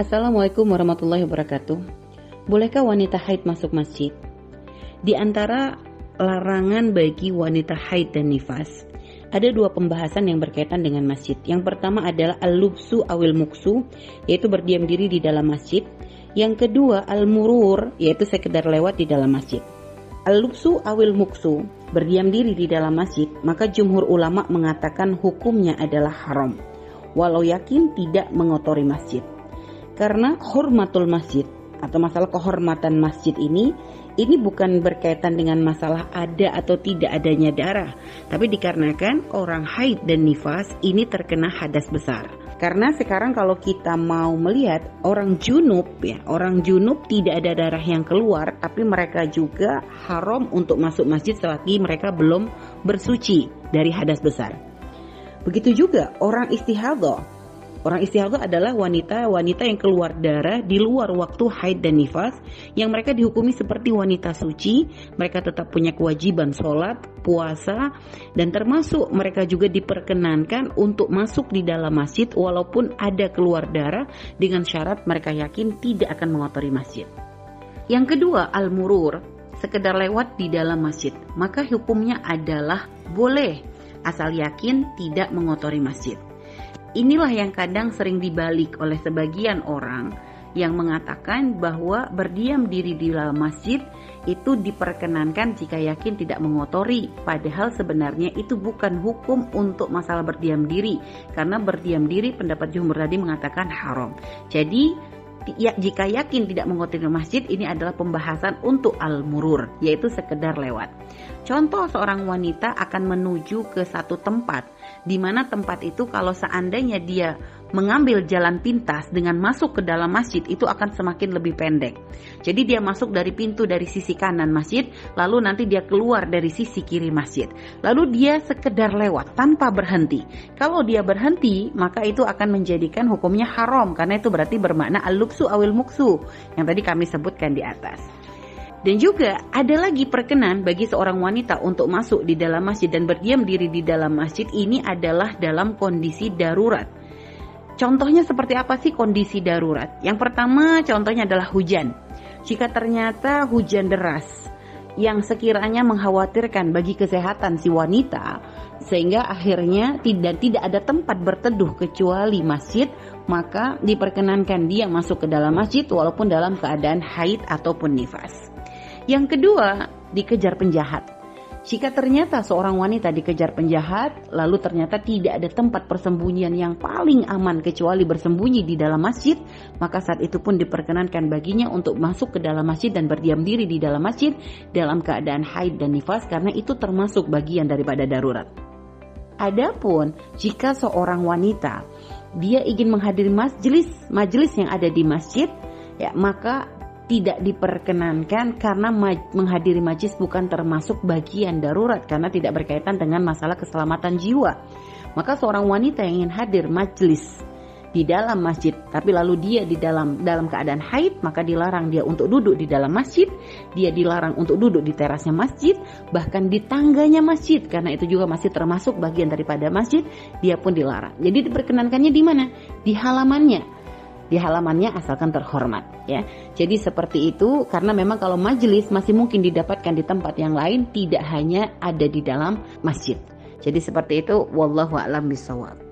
Assalamualaikum warahmatullahi wabarakatuh. Bolehkah wanita haid masuk masjid? Di antara larangan bagi wanita haid dan nifas, ada dua pembahasan yang berkaitan dengan masjid. Yang pertama adalah al-lubsu awil muksu, yaitu berdiam diri di dalam masjid. Yang kedua al-murur, yaitu sekedar lewat di dalam masjid. Al-lubsu awil muksu, berdiam diri di dalam masjid, maka jumhur ulama mengatakan hukumnya adalah haram. Walau yakin tidak mengotori masjid. Karena hormatul masjid atau masalah kehormatan masjid ini ini bukan berkaitan dengan masalah ada atau tidak adanya darah, tapi dikarenakan orang haid dan nifas ini terkena hadas besar. Karena sekarang kalau kita mau melihat orang junub ya, orang junub tidak ada darah yang keluar, tapi mereka juga haram untuk masuk masjid selagi mereka belum bersuci dari hadas besar. Begitu juga orang istihadah Orang istihadah adalah wanita-wanita yang keluar darah di luar waktu haid dan nifas yang mereka dihukumi seperti wanita suci, mereka tetap punya kewajiban sholat, puasa, dan termasuk mereka juga diperkenankan untuk masuk di dalam masjid walaupun ada keluar darah dengan syarat mereka yakin tidak akan mengotori masjid. Yang kedua, al-murur, sekedar lewat di dalam masjid, maka hukumnya adalah boleh asal yakin tidak mengotori masjid. Inilah yang kadang sering dibalik oleh sebagian orang yang mengatakan bahwa berdiam diri di dalam masjid itu diperkenankan jika yakin tidak mengotori. Padahal sebenarnya itu bukan hukum untuk masalah berdiam diri karena berdiam diri pendapat jumhur tadi mengatakan haram. Jadi ya, jika yakin tidak mengotori masjid ini adalah pembahasan untuk al-murur yaitu sekedar lewat contoh seorang wanita akan menuju ke satu tempat di mana tempat itu kalau seandainya dia mengambil jalan pintas dengan masuk ke dalam masjid itu akan semakin lebih pendek. Jadi dia masuk dari pintu dari sisi kanan masjid, lalu nanti dia keluar dari sisi kiri masjid. Lalu dia sekedar lewat tanpa berhenti. Kalau dia berhenti, maka itu akan menjadikan hukumnya haram karena itu berarti bermakna al-luksu awil muksu yang tadi kami sebutkan di atas. Dan juga ada lagi perkenan bagi seorang wanita untuk masuk di dalam masjid dan berdiam diri di dalam masjid ini adalah dalam kondisi darurat. Contohnya seperti apa sih kondisi darurat? Yang pertama contohnya adalah hujan. Jika ternyata hujan deras yang sekiranya mengkhawatirkan bagi kesehatan si wanita sehingga akhirnya tidak tidak ada tempat berteduh kecuali masjid maka diperkenankan dia masuk ke dalam masjid walaupun dalam keadaan haid ataupun nifas. Yang kedua, dikejar penjahat. Jika ternyata seorang wanita dikejar penjahat, lalu ternyata tidak ada tempat persembunyian yang paling aman kecuali bersembunyi di dalam masjid, maka saat itu pun diperkenankan baginya untuk masuk ke dalam masjid dan berdiam diri di dalam masjid dalam keadaan haid dan nifas karena itu termasuk bagian daripada darurat. Adapun jika seorang wanita dia ingin menghadiri majelis majelis yang ada di masjid, ya maka tidak diperkenankan karena menghadiri majlis bukan termasuk bagian darurat karena tidak berkaitan dengan masalah keselamatan jiwa. Maka seorang wanita yang ingin hadir majlis di dalam masjid tapi lalu dia di dalam dalam keadaan haid maka dilarang dia untuk duduk di dalam masjid dia dilarang untuk duduk di terasnya masjid bahkan di tangganya masjid karena itu juga masih termasuk bagian daripada masjid dia pun dilarang. Jadi diperkenankannya di mana? Di halamannya di halamannya asalkan terhormat ya. Jadi seperti itu karena memang kalau majelis masih mungkin didapatkan di tempat yang lain tidak hanya ada di dalam masjid. Jadi seperti itu wallahu a'lam bishawab.